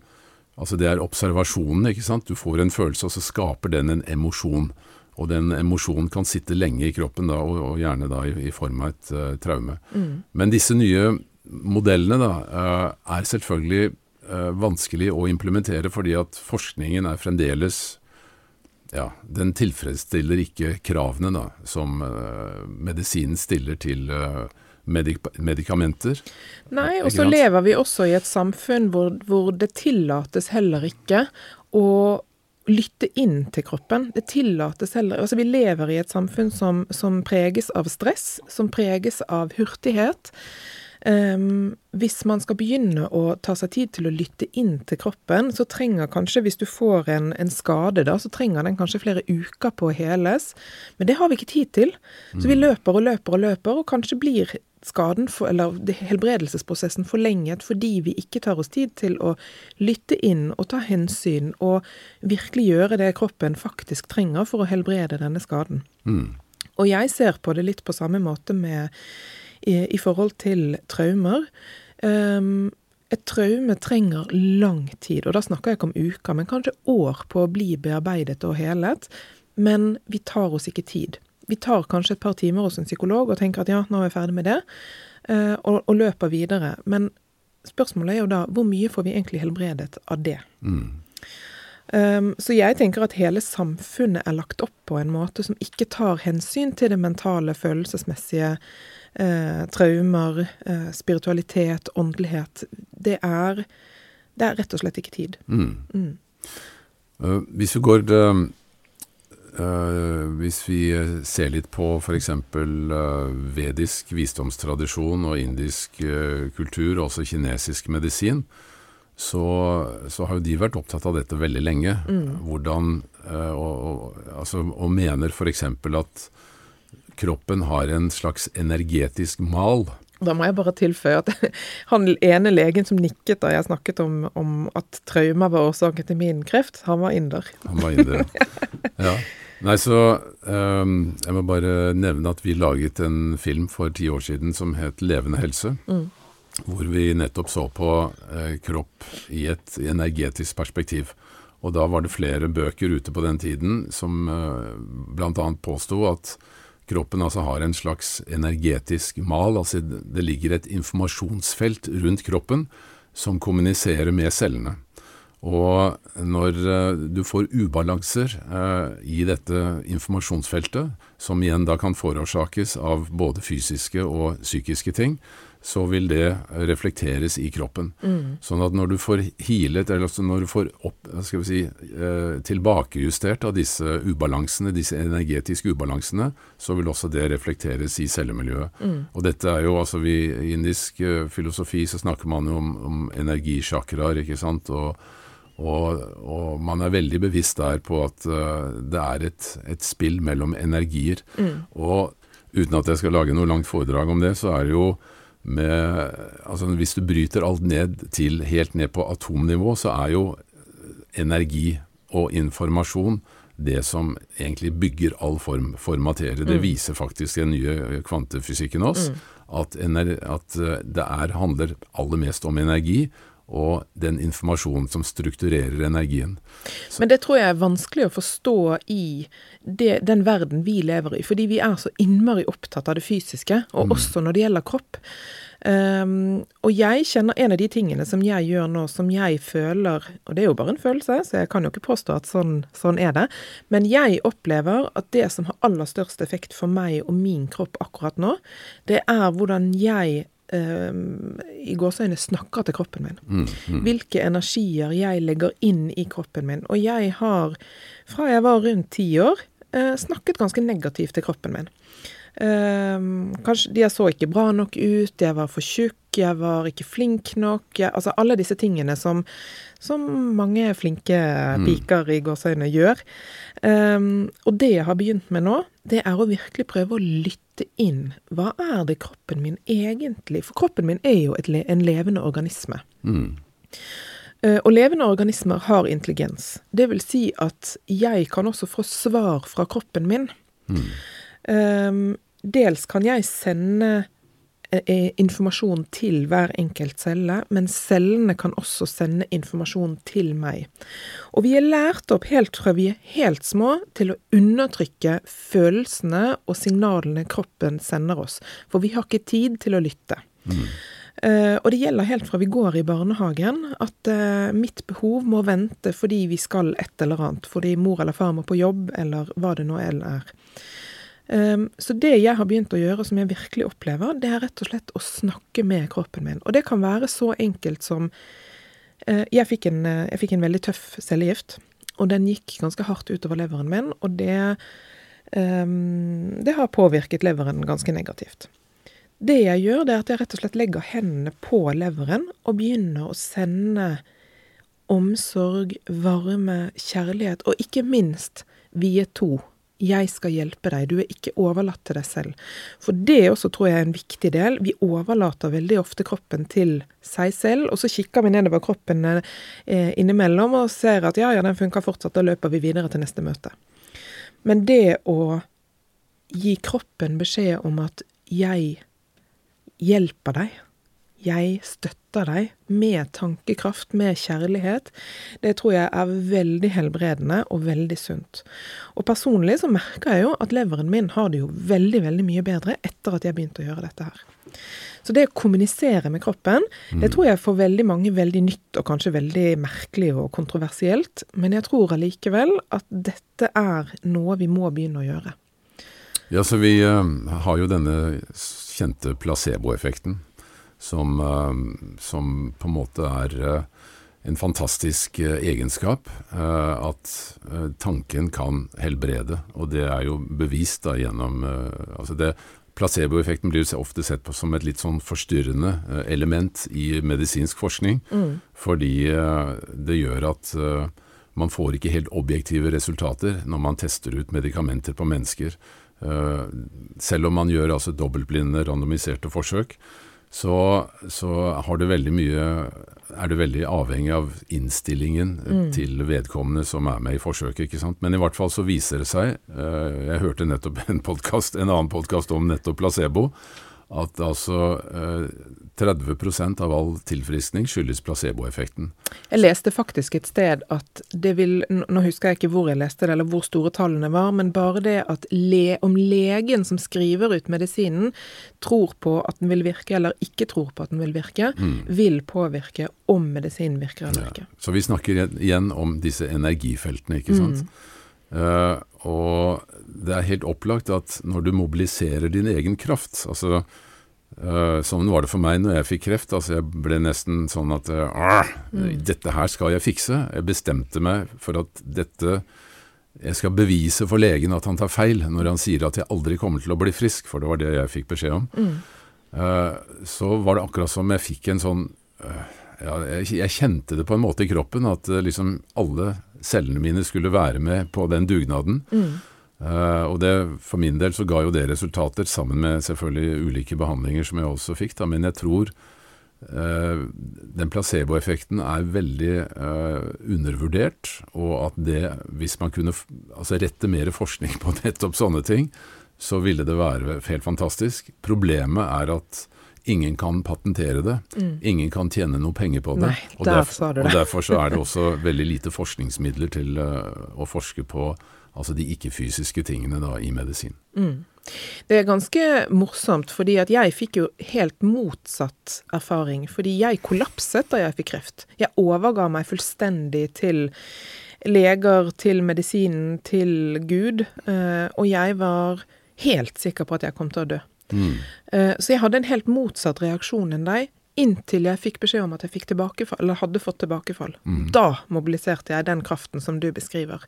Altså det er observasjonen, ikke sant. Du får en følelse, og så skaper den en emosjon. Og den emosjonen kan sitte lenge i kroppen, da, og, og gjerne da i, i, form av et uh, traume. Mm. Men disse nye modellene da, uh, er selvfølgelig uh, vanskelig å implementere, fordi at forskningen er fremdeles ja, den tilfredsstiller ikke kravene da, som medisinen stiller til uh, medik medikamenter. Nei, og så lever vi også i et samfunn hvor, hvor det tillates heller ikke å lytte inn til kroppen. Det tillates heller Altså, vi lever i et samfunn som, som preges av stress, som preges av hurtighet. Um, hvis man skal begynne å ta seg tid til å lytte inn til kroppen, så trenger kanskje, hvis du får en, en skade, da, så trenger den kanskje flere uker på å heles. Men det har vi ikke tid til. Så vi mm. løper og løper og løper, og kanskje blir skaden, for, eller helbredelsesprosessen, forlenget fordi vi ikke tar oss tid til å lytte inn og ta hensyn, og virkelig gjøre det kroppen faktisk trenger for å helbrede denne skaden. Mm. Og jeg ser på det litt på samme måte med i, i forhold til traumer. Um, et traume trenger lang tid, og da snakker jeg ikke om uker, men kanskje år på å bli bearbeidet og helet. Men vi tar oss ikke tid. Vi tar kanskje et par timer hos en psykolog og tenker at ja, nå er vi ferdig med det, uh, og, og, løper videre. Men spørsmålet er jo da hvor mye får vi egentlig helbredet av det? Mm. Um, så jeg tenker at hele samfunnet er lagt opp på en måte som ikke tar hensyn til det mentale, følelsesmessige eh, traumer, eh, spiritualitet, åndelighet. Det er, det er, rett og slett ikke tid. Mm. Mm. Uh, hvis vi går uh, Uh, hvis vi ser litt på f.eks. Vedisk visdomstradisjon og indisk kultur, også kinesisk medisin, så, så, har jo de vært opptatt av dette veldig lenge. Mm. Hvordan, og, og, altså, og mener f.eks. at kroppen har en slags energetisk mal. Da må jeg bare tilføye at han ene legen som nikket da jeg snakket om, om at traumer var årsaken til min kreft, han var inder. Han var inder, ja. Nei, så um, Jeg må bare nevne at vi laget en film for ti år siden som het 'Levende helse'. Mm. Hvor vi nettopp så på eh, kropp i et energetisk perspektiv. Og da var det flere bøker ute på den tiden som eh, bl.a. påsto at kroppen altså har en slags energetisk mal. altså Det ligger et informasjonsfelt rundt kroppen som kommuniserer med cellene. Og når uh, du får ubalanser uh, i dette informasjonsfeltet, som igjen da kan forårsakes av både fysiske og psykiske ting, så vil det reflekteres i kroppen. Mm. Sånn at når du får healet, eller altså når du får opp, skal vi si, eh, tilbakejustert av disse ubalansene, disse energetiske ubalansene, så vil også det reflekteres i cellemiljøet. Mm. Og dette er jo altså vi, I indisk uh, filosofi så snakker man jo om, om energisjakraer, ikke sant. og og, og, man er veldig bevisst der på at uh, det er et, et, spill mellom energier. Mm. Og uten at jeg skal lage noe langt foredrag om det, så er det jo med Altså hvis du bryter alt ned til helt ned på atomnivå, så er jo energi og informasjon det som egentlig bygger all form for materie. Det mm. viser faktisk den nye kvantefysikken oss. Mm. At, at, eh, det er, handler aller mest om energi, og den informasjonen som strukturerer energien. Men det tror jeg er vanskelig å forstå i det, den verden vi lever i, fordi vi er så innmari opptatt av det fysiske, og mm. også når det gjelder kropp. Um, og jeg kjenner en av de tingene som jeg gjør nå, som jeg føler Og det er jo bare en følelse, så jeg kan jo ikke påstå at sånn, sånn er det. Men jeg opplever at det som har aller størst effekt for meg og min kropp akkurat nå, det er hvordan jeg um, i gåseøyne snakker til kroppen min. Mm, mm. Hvilke energier jeg legger inn i kroppen min. Og jeg har, fra jeg var rundt ti år, uh, snakket ganske negativt til kroppen min. Um, kanskje de så ikke bra nok ut, jeg var for tjukk, jeg var ikke flink nok. Jeg, altså alle disse tingene som, som mange flinke mm. piker i gåseøyne gjør. Um, og det jeg har begynt med nå, det er å virkelig prøve å lytte inn. Hva er det kroppen min egentlig For kroppen min er jo et, en levende organisme. Mm. Uh, og levende organismer har intelligens. Det vil si at jeg kan også få svar fra kroppen min. Mm. Um, dels kan jeg sende eh, informasjon til hver enkelt celle, men cellene kan også sende informasjon til meg. Og vi er lært opp helt fra vi er helt små til å undertrykke følelsene og signalene kroppen sender oss, for vi har ikke tid til å lytte. Mm. Uh, og det gjelder helt fra vi går i barnehagen, at uh, mitt behov må vente fordi vi skal et eller annet, fordi mor eller far må på jobb, eller hva det nå er. Um, så det jeg har begynt å gjøre, som jeg virkelig opplever, det er rett og slett å snakke med kroppen min. Og det kan være så enkelt som uh, jeg, fikk en, uh, jeg, fikk en, veldig tøff cellegift, og den gikk ganske hardt utover leveren min, og det, um, det har påvirket leveren ganske negativt. Det jeg gjør, det er at jeg rett og slett legger hendene på leveren og begynner å sende omsorg, varme, kjærlighet, og ikke minst vie to 'jeg skal hjelpe deg', du er ikke overlatt til deg selv. For det også tror jeg er en viktig del. Vi overlater veldig ofte kroppen til seg selv, og så kikker vi nedover kroppen eh, innimellom og ser at ja, ja, den funker fortsatt, da løper vi videre til neste møte. Men det å gi kroppen beskjed om at 'jeg hjelper deg', jeg støtter deg med tankekraft, med kjærlighet, det tror jeg er veldig helbredende og veldig sunt. Og personlig så merker jeg jo at leveren min har det jo veldig, veldig mye bedre etter at jeg begynte å gjøre dette her. Så det å kommunisere med kroppen, mm. det tror jeg for veldig mange veldig nytt og kanskje veldig merkelig og kontroversielt, men jeg tror allikevel at dette er noe vi må begynne å gjøre. Ja, så vi uh, har jo denne kjente placeboeffekten som, eh, som på en måte er eh, en fantastisk eh, egenskap. At tanken kan helbrede, og det er jo bevist da gjennom altså det, Placeboeffekten blir jo ofte sett på som et litt sånn forstyrrende element i medisinsk forskning, mm. fordi det gjør at man får ikke helt objektive resultater når man tester ut medikamenter på mennesker. Selv om man gjør altså dobbeltblinde, randomiserte forsøk, så, så har du veldig mye er det veldig avhengig av innstillingen mm. til vedkommende som er med i forsøket. ikke sant? Men i hvert fall så viser det seg uh, Jeg hørte nettopp en, podcast, en annen podkast om nettopp placebo. At altså uh, 30% av all tilfriskning skyldes placeboeffekten. Jeg leste faktisk et sted at det vil Nå husker jeg ikke hvor jeg leste det, eller hvor store tallene var, men bare det at le, om legen som skriver ut medisinen, tror på at den vil virke, eller ikke tror på at den vil virke, mm. vil påvirke om medisinen virker eller ikke. Så vi snakker igjen om disse energifeltene, ikke sant. Mm. Uh, og det er helt opplagt at når du mobiliserer din egen kraft, altså Uh, sånn var det for meg når jeg fikk kreft. Altså jeg ble nesten sånn at uh, mm. Dette her skal jeg fikse. Jeg bestemte meg for at dette Jeg skal bevise for legen at han tar feil når han sier at jeg aldri kommer til å bli frisk, for det var det jeg fikk beskjed om. Mm. Så var det akkurat som jeg fikk en sånn ja, jeg, jeg, kjente det på en måte i kroppen, at liksom alle cellene mine skulle være med på den dugnaden. Mm. Uh, og det, For min del så ga jo det resultater, sammen med selvfølgelig ulike behandlinger som jeg også fikk. Da. Men jeg tror uh, den placeboeffekten er veldig uh, undervurdert. Og at det, hvis man kunne altså rette mer forskning på nettopp sånne ting, så ville det være helt fantastisk. Problemet er at ingen kan patentere det. Ingen kan tjene noe penger på det. Mm. Nei, og, der derf- sa du og derfor så er det også veldig lite forskningsmidler til eh, å forske på altså de ikke-fysiske tingene da i medisin. Det er ganske morsomt, fordi at jeg fikk jo helt motsatt erfaring. Fordi jeg kollapset da jeg fikk kreft. Jeg overga meg fullstendig til leger, til medisinen, til Gud. eh, Og jeg var helt sikker på at jeg kom til å dø. Eh, Så jeg hadde en helt motsatt reaksjon enn deg. Inntil jeg fikk beskjed om at jeg fikk tilbakefall, eller hadde fått tilbakefall. Da mobiliserte jeg den kraften som du beskriver.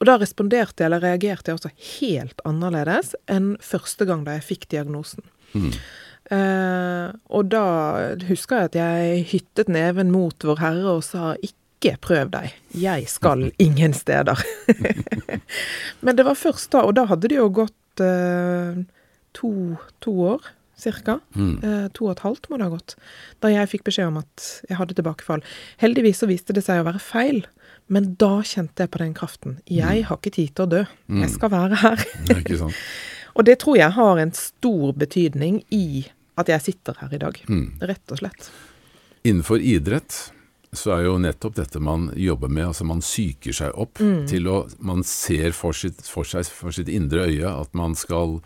Og da responderte jeg, eller reagerte jeg også helt annerledes enn første gang da jeg fikk diagnosen. Eh, og da husker jeg at jeg hyttet neven mot Vår Herre og sa ikke prøv deg, jeg skal ingen steder. Men det var først da, og da hadde det jo gått eh, to, to år cirka. Eh, to og et halvt må det ha gått. Da jeg fikk beskjed om at jeg hadde tilbakefall. Heldigvis så viste det seg å være feil. Men da kjente jeg på den kraften. Jeg har ikke tid til å dø. Jeg skal være her. Og det tror jeg har en stor betydning i at jeg sitter her i dag. Mm. Rett og slett. Innenfor idrett så er jo nettopp dette man jobber med, altså man psyker seg opp til å Man ser for sitt, for seg, for sitt indre øye at man skal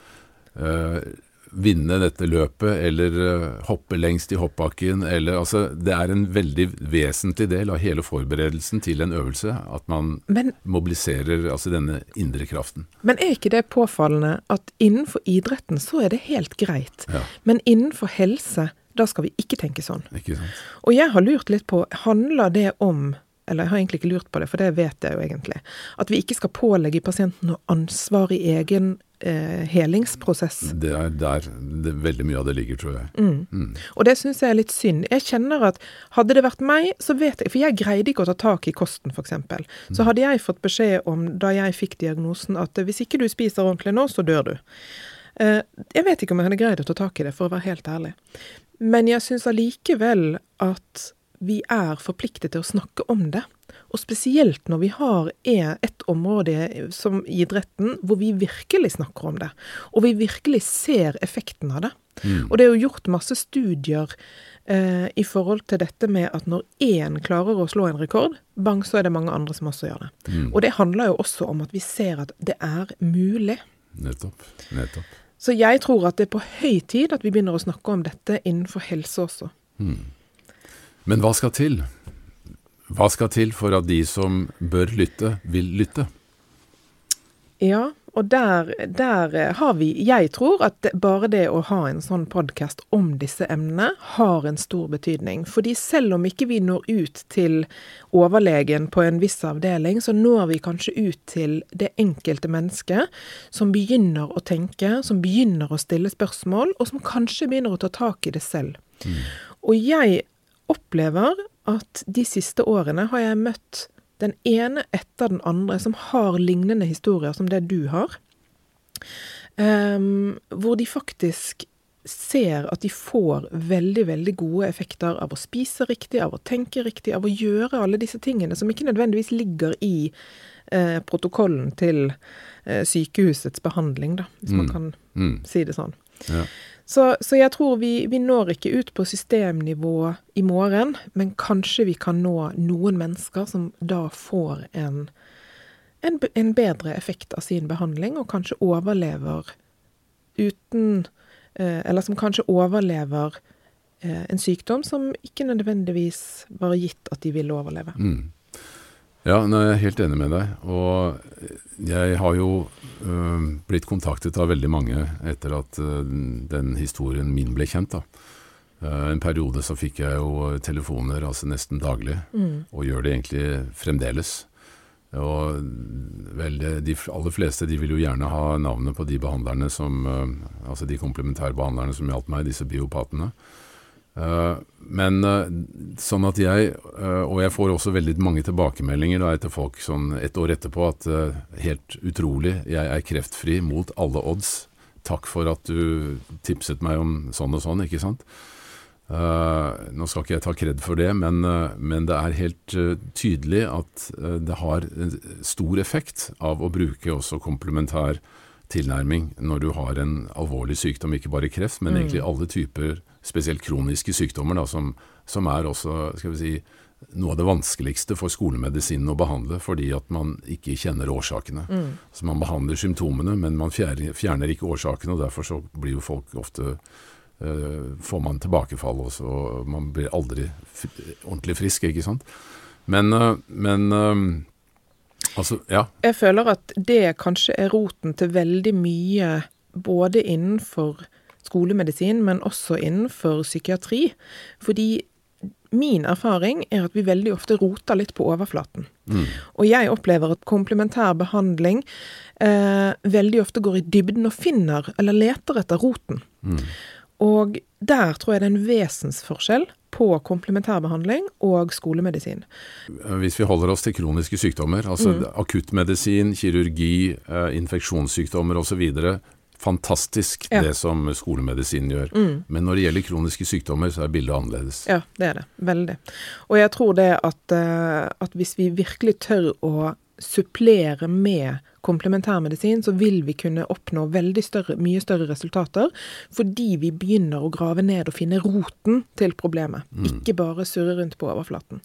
vinne dette løpet, eller eh, hoppe lengst i hoppbakken, eller altså Det er en veldig vesentlig del av hele forberedelsen til en øvelse at man Men, mobiliserer altså denne indre kraften. men er ikke det påfallende at innenfor idretten så er det helt greit. Ja, Men innenfor helse, da skal vi ikke tenke sånn. ikke sant? Og jeg har lurt litt på, handler det om eller jeg har egentlig ikke lurt på det, for det vet jeg jo egentlig. At vi ikke skal pålegge pasienten noe ansvar i egen eh, helingsprosess. Det er der det, veldig mye av det ligger, tror jeg. Mm. Og det syns jeg er litt synd. Jeg kjenner at hadde det vært meg, så vet jeg For jeg greide ikke å ta tak i kosten, f.eks. Så hadde jeg fått beskjed om, da jeg fikk diagnosen, at hvis ikke du spiser ordentlig nå, så dør du. Eh, jeg vet ikke om jeg hadde greid å ta tak i det, for å være helt ærlig. Men jeg syns allikevel at vi er forpliktet til å snakke om det. Og spesielt når vi har et område som idretten hvor vi virkelig snakker om det. Og vi virkelig ser effekten av det. Og det er jo gjort masse studier eh, i forhold til dette med at når én klarer å slå en rekord, bang, så er det mange andre som også gjør det. Og det handler jo også om at vi ser at det er mulig. Nettopp. Nettopp. Så jeg tror at det er på høy tid at vi begynner å snakke om dette innenfor helse også. Men hva skal til? Hva skal til for at de som bør lytte, vil lytte? Ja, og der, der eh, har vi Jeg tror at bare det å ha en sånn podkast om disse emnene har en stor betydning. Fordi selv om ikke vi når ut til overlegen på en viss avdeling, så når vi kanskje ut til det enkelte mennesket som begynner å tenke, som begynner å stille spørsmål, og som kanskje begynner å ta tak i det selv. Og jeg opplever at de siste årene har jeg møtt den ene etter den andre som har lignende historier som det du har. Um, hvor de faktisk ser at de får veldig, veldig gode effekter av å spise riktig, av å tenke riktig, av å gjøre alle disse tingene som ikke nødvendigvis ligger i eh, protokollen til eh, sykehusets behandling, da, hvis man kan Mm. si det sånn. Ja. Så, så jeg tror vi, vi når ikke ut på systemnivå i morgen, men kanskje vi kan nå noen mennesker som da får en, en, en bedre effekt av sin behandling, og kanskje overlever uten eh, Eller som kanskje overlever eh, en sykdom som ikke nødvendigvis var gitt at de ville overleve. Mm. Ja, jeg er helt enig med deg. Og jeg har jo øh, blitt kontaktet av veldig mange etter at øh, den historien min ble kjent. da. Uh, en periode så fikk jeg jo telefoner altså nesten daglig, og gjør det egentlig fremdeles. Og vel, de aller fleste de vil jo gjerne ha navnet på de behandlerne som Altså de komplementærbehandlerne som hjalp meg, disse biopatene. Eh, men eh, sånn at jeg, eh, og jeg får også veldig mange tilbakemeldinger da etter folk sånn et år etterpå, at helt utrolig, jeg er kreftfri mot alle odds. Takk for at du tipset meg om sånn og sånn, ikke sant? Nå skal ikke jeg ta kred for det, men, men det er helt tydelig at det har stor effekt av å bruke også komplementær tilnærming når du har en alvorlig sykdom, ikke bare kreft, men Mm. egentlig alle typer, spesielt kroniske sykdommer, da, som, som er også si, noe av det vanskeligste for skolemedisinen å behandle, fordi at man ikke kjenner årsakene. Mm. Så man behandler symptomene, men man fjerner, fjerner ikke årsakene, og derfor så blir jo folk ofte øh, Får man tilbakefall også, og man blir aldri ordentlig frisk, ikke sant. Men, øh, men øh, Altså, ja. Jeg føler at det kanskje er roten til veldig mye, både innenfor skolemedisin, men også innenfor psykiatri. Fordi min erfaring er at vi veldig ofte roter litt på overflaten. Mm. Og jeg opplever at komplementær behandling eh, veldig ofte går i dybden og finner, eller leter etter roten. Mm. Og der tror jeg det er en vesensforskjell på komplementærbehandling og skolemedisin. Hvis vi holder oss til kroniske sykdommer, altså Mm. akuttmedisin, kirurgi, eh, infeksjonssykdommer osv. Fantastisk Ja. det som skolemedisinen gjør. Mm. Men når det gjelder kroniske sykdommer, så er bildet annerledes. Ja, det er det. Veldig. Og jeg tror det at, eh, at hvis vi virkelig tør å supplere med komplementærmedisin, så vil vi kunne oppnå veldig større, mye større resultater, fordi vi begynner å grave ned og finne roten til problemet, ikke bare surre rundt på overflaten.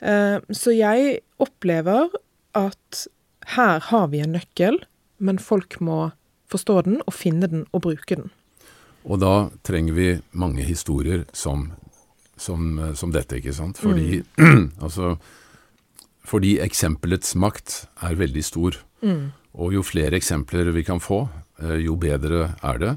Eh, Så jeg opplever at her har vi en nøkkel, men folk må forstå den og finne den og bruke den. Og da trenger vi mange historier som, som, eh, som dette, ikke sant. Fordi, altså, fordi eksempelets makt er veldig stor. Og jo flere eksempler vi kan få, eh, jo bedre er det.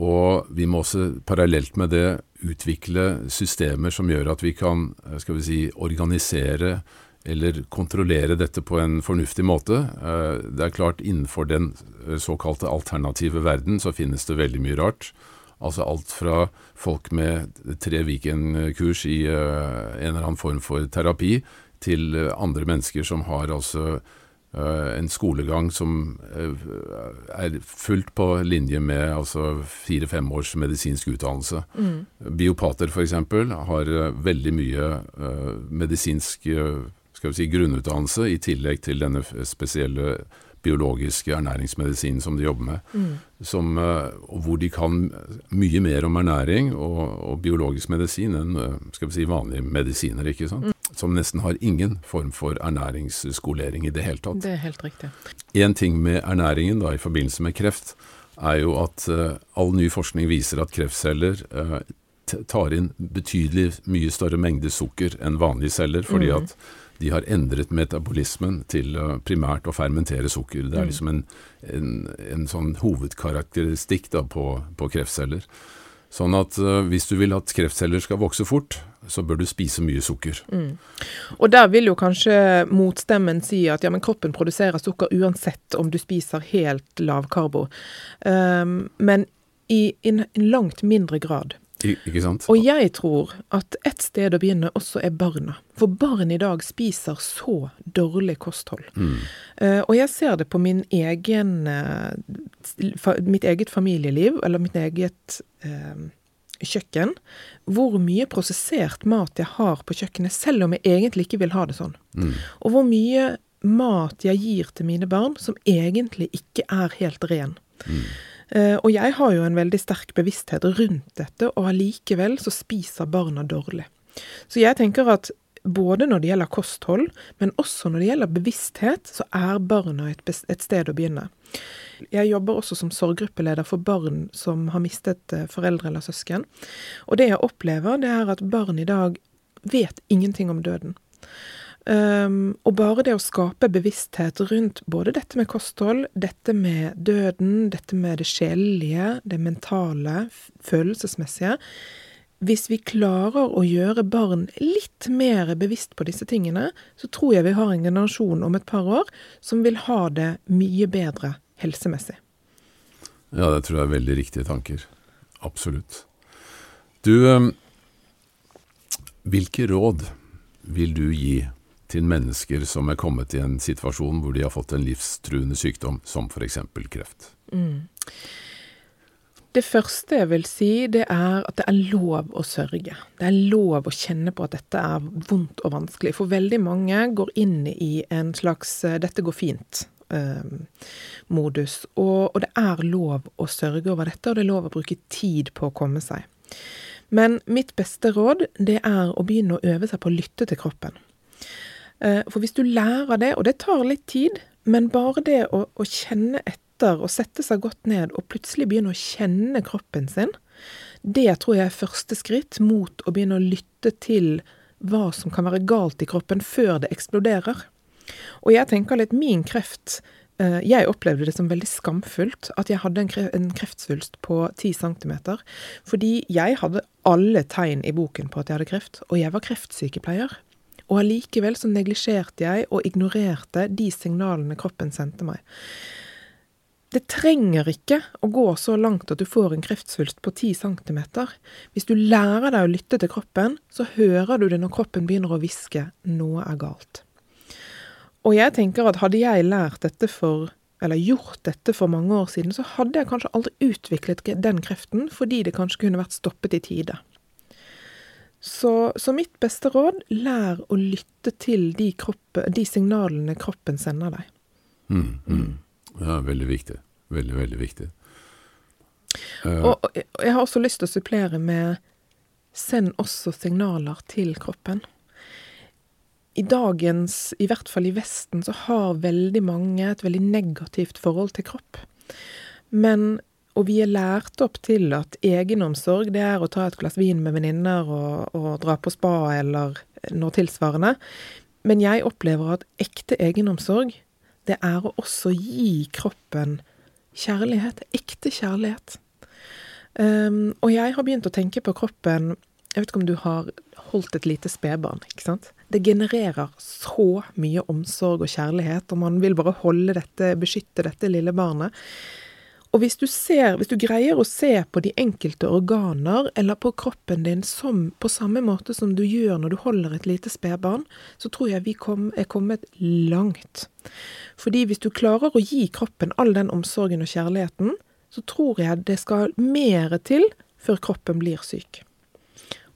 Og vi må også parallelt med det utvikle systemer som gjør at vi kan eh, skal vi si, organisere eller kontrollere dette på en fornuftig måte. Eh, Det er klart innenfor den eh, såkalte alternative verden så finnes det veldig mye rart. Altså alt fra folk med tre Viken-kurs i eh, en eller annen form for terapi, til andre mennesker som har altså en skolegang som er fullt på linje med altså fire-fem års medisinsk utdannelse. Biopater f.eks. har veldig mye medisinsk eh, skal vi si, grunnutdannelse i tillegg til denne spesielle biologiske ernæringsmedisinen som de jobber med. Som, eh, hvor de kan mye mer om ernæring og, og biologisk medisin enn eh, skal vi si, vanlige medisiner. ikke sant? Som nesten har ingen form for ernæringsskolering i det hele tatt. Det er helt riktig. En ting med ernæringen da, i forbindelse med kreft, er jo at uh, all ny forskning viser at kreftceller uh, tar inn betydelig mye større mengde sukker enn vanlige celler, fordi at de har endret metabolismen til primært å fermentere sukker. Det er liksom en, en, en sånn hovedkarakteristikk da, på, på kreftceller. Sånn at eh, hvis du vil at kreftceller skal vokse fort, så bør du spise mye sukker. Og der vil jo kanskje motstemmen si at ja, men kroppen produserer sukker uansett om du spiser helt lavkarbo. Um, men i en en langt mindre grad. Ikke sant? Og jeg tror at et sted å begynne også er barna. For barn i dag spiser så dårlig kosthold. Eh, og jeg ser det på min egen, uh, mitt eget familieliv, eller mitt eget uh, kjøkken, hvor mye prosessert mat jeg har på kjøkkenet, selv om jeg egentlig ikke vil ha det sånn. Og hvor mye mat jeg gir til mine barn som egentlig ikke er helt ren. Eh, og jeg har jo en veldig sterk bevissthet rundt dette, og allikevel så spiser barna dårlig. Så jeg tenker at både når det gjelder kosthold, men også når det gjelder bevissthet, så er barna et, et sted å begynne. Jeg jobber også som sorggruppeleder for barn som har mistet eh, foreldre eller søsken. Og det jeg opplever, det er at barn i dag vet ingenting om døden. Um, og bare det å skape bevissthet rundt både dette med kosthold, dette med døden, dette med det sjelelige, det mentale, følelsesmessige Hvis vi klarer å gjøre barn litt mer bevisst på disse tingene, så tror jeg vi har en generasjon om et par år som vil ha det mye bedre helsemessig. Ja, det tror jeg er veldig riktige tanker. Absolutt. Du, eh, hvilke råd vil du gi til mennesker som er kommet i en situasjon hvor de har fått en livstruende sykdom, som f.eks. kreft? Det første jeg vil si, det er at det er lov å sørge. Det er lov å kjenne på at dette er vondt og vanskelig. For veldig mange går inn i en slags eh, 'dette går fint'. modus. Og, og det er lov å sørge over dette, og det er lov å bruke tid på å komme seg. Men mitt beste råd, det er å begynne å øve seg på å lytte til kroppen. Eh, for hvis du lærer det, og det tar litt tid, men bare det å, å kjenne etter og sette seg godt ned og plutselig begynne å kjenne kroppen sin, det tror jeg er første skritt mot å begynne å lytte til hva som kan være galt i kroppen før det eksploderer. Og jeg tenker litt min kreft Eh, jeg opplevde det som veldig skamfullt at jeg hadde en kreftsvulst på 10 cm, fordi jeg hadde alle tegn i boken på at jeg hadde kreft, og jeg var kreftsykepleier. Og allikevel så neglisjerte jeg og ignorerte de signalene kroppen sendte meg. Det trenger ikke å gå så langt at du får en kreftsvulst på 10 cm. Hvis du lærer deg å lytte til kroppen, så hører du det når kroppen begynner å hviske 'noe er galt'. Og jeg tenker at hadde jeg lært dette for eller gjort dette for mange år siden, så hadde jeg kanskje aldri utviklet den kreften, fordi det kanskje kunne vært stoppet i tide. Så, så mitt beste råd, lær å lytte til de, kroppe, de signalene kroppen sender deg. Mm, mm. Ja, veldig viktig. Veldig, veldig viktig. Uh, og, og jeg har også lyst til å supplere med send også signaler til kroppen i dagens, i hvert fall i Vesten, så har veldig mange et veldig negativt forhold til kropp. Men og vi er lært opp til at egenomsorg, det er å ta et glass vin med venninner og, og, dra på spa eller noe tilsvarende. Men jeg opplever at ekte egenomsorg, det er å også gi kroppen kjærlighet. Ekte kjærlighet. Um, og jeg har begynt å tenke på kroppen Jeg vet ikke om du har holdt et lite spedbarn, ikke sant? Det genererer så mye omsorg og kjærlighet, og man vil bare holde dette, beskytte dette lille barnet. Og hvis du ser, hvis du greier å se på de enkelte organer eller på kroppen din som på samme måte som du gjør når du holder et lite spedbarn, så tror jeg vi kom, er kommet langt. Fordi hvis du klarer å gi kroppen all den omsorgen og kjærligheten, så tror jeg det skal mer til før kroppen blir syk.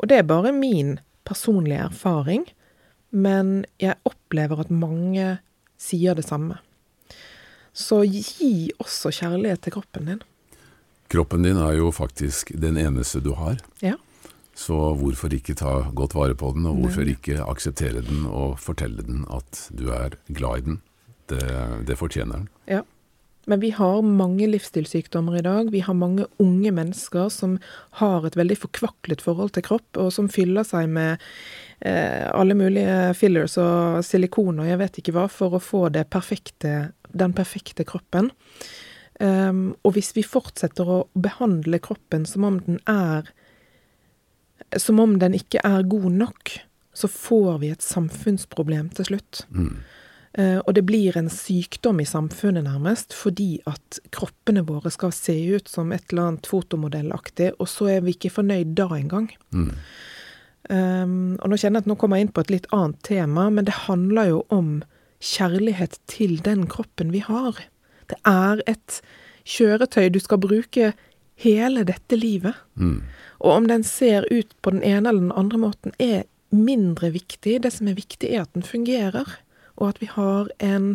Og det er bare min personlige erfaring. Men jeg opplever at mange sier det samme. Så gi også kjærlighet til kroppen din. Kroppen din er jo faktisk den eneste du har. Ja. Så hvorfor ikke ta godt vare på den, og hvorfor ikke akseptere den og fortelle den at du er glad i den? Det, det fortjener den. Ja. Men vi har mange livsstilssykdommer i dag. Vi har mange unge mennesker som har et veldig forkvaklet forhold til kropp, og som fyller seg med eh, alle mulige fillers og silikon og jeg vet ikke hva, for å få det perfekte, den perfekte kroppen. Um, og hvis vi fortsetter å behandle kroppen som om den er Som om den ikke er god nok, så får vi et samfunnsproblem til slutt. Mm. Uh, og det blir en sykdom i samfunnet, nærmest, fordi at kroppene våre skal se ut som et eller annet fotomodellaktig, og så er vi ikke fornøyd da engang. Mm. Um, og nå kjenner jeg at nå kommer jeg inn på et litt annet tema, men det handler jo om kjærlighet til den kroppen vi har. Det er et kjøretøy du skal bruke hele dette livet. Mm. Og om den ser ut på den ene eller den andre måten, er mindre viktig. Det som er viktig, er at den fungerer, og at vi har en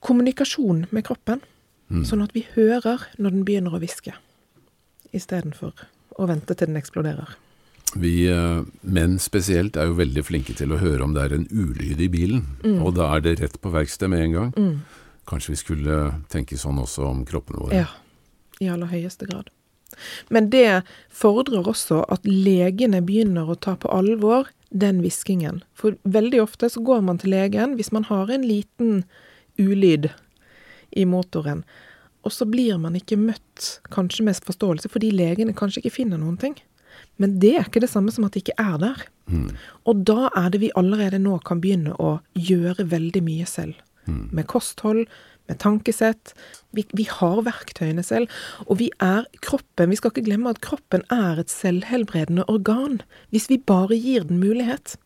kommunikasjon med kroppen. Mm. Sånn at vi hører når den begynner å hviske, istedenfor å vente til den eksploderer. Vi eh, menn spesielt er jo veldig flinke til å høre om det er en ulyd i bilen, mm. og da er det rett på verksted med en gang. Mm. Kanskje vi skulle tenke sånn også om kroppene våre? Ja, i aller høyeste grad. Men det fordrer også at legene begynner å ta på alvor den hviskingen. For veldig ofte så går man til legen hvis man har en liten ulyd i motoren. Og så blir man ikke møtt kanskje med forståelse, fordi legene kanskje ikke finner noen ting. Men det er ikke det samme som at det ikke er der. Mm. Og da er det vi allerede nå kan begynne å gjøre veldig mye selv. Mm. Med kosthold, med tankesett. Vi, vi, har verktøyene selv. Og vi er kroppen. Vi skal ikke glemme at kroppen er et selvhelbredende organ. Hvis vi bare gir den mulighet.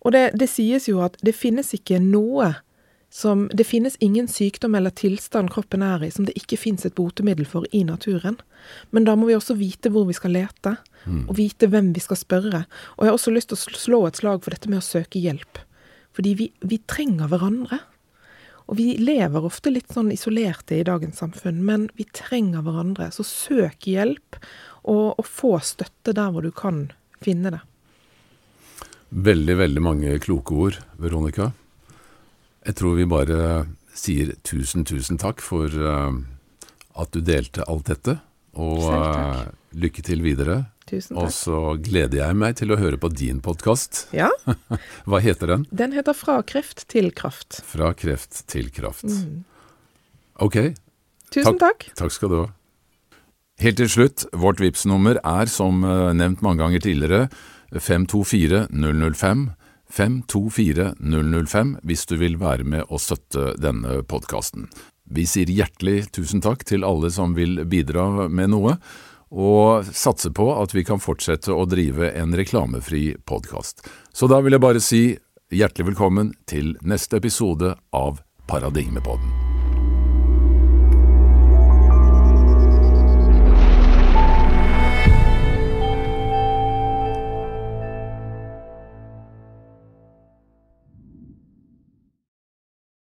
Og det, det sies jo at det finnes ikke noe som Det finnes ingen sykdom eller tilstand kroppen er i som det ikke fins et botemiddel for i naturen. Men da må vi også vite hvor vi skal lete, mm. og vite hvem vi skal spørre. Og jeg har også lyst til å slå et slag for dette med å søke hjelp. Fordi vi, vi trenger hverandre. Og vi lever ofte litt sånn isolerte i dagens samfunn, men vi trenger hverandre. Så søk hjelp, og, og få støtte der hvor du kan finne det. Veldig, veldig mange kloke ord, Veronica. Jeg tror vi bare sier tusen, tusen takk for uh, at du delte alt dette. Og takk. lykke til videre. Tusen takk. Og så gleder jeg meg til å høre på din podkast. Ja. Hva heter den? Den heter Fra kreft til kraft. Fra kreft til kraft. Mm. Ok. Tusen takk. Takk skal du ha. Helt til slutt, vårt Vipps-nummer er som eh, nevnt mange ganger tidligere 524 005. 524 005 hvis du vil være med og støtte denne podkasten. Vi sier hjertelig tusen takk til alle som vil bidra med noe, og satser på at vi kan fortsette å drive en reklamefri podkast. Så da vil jeg bare si hjertelig velkommen til neste episode av Paradigmepodden.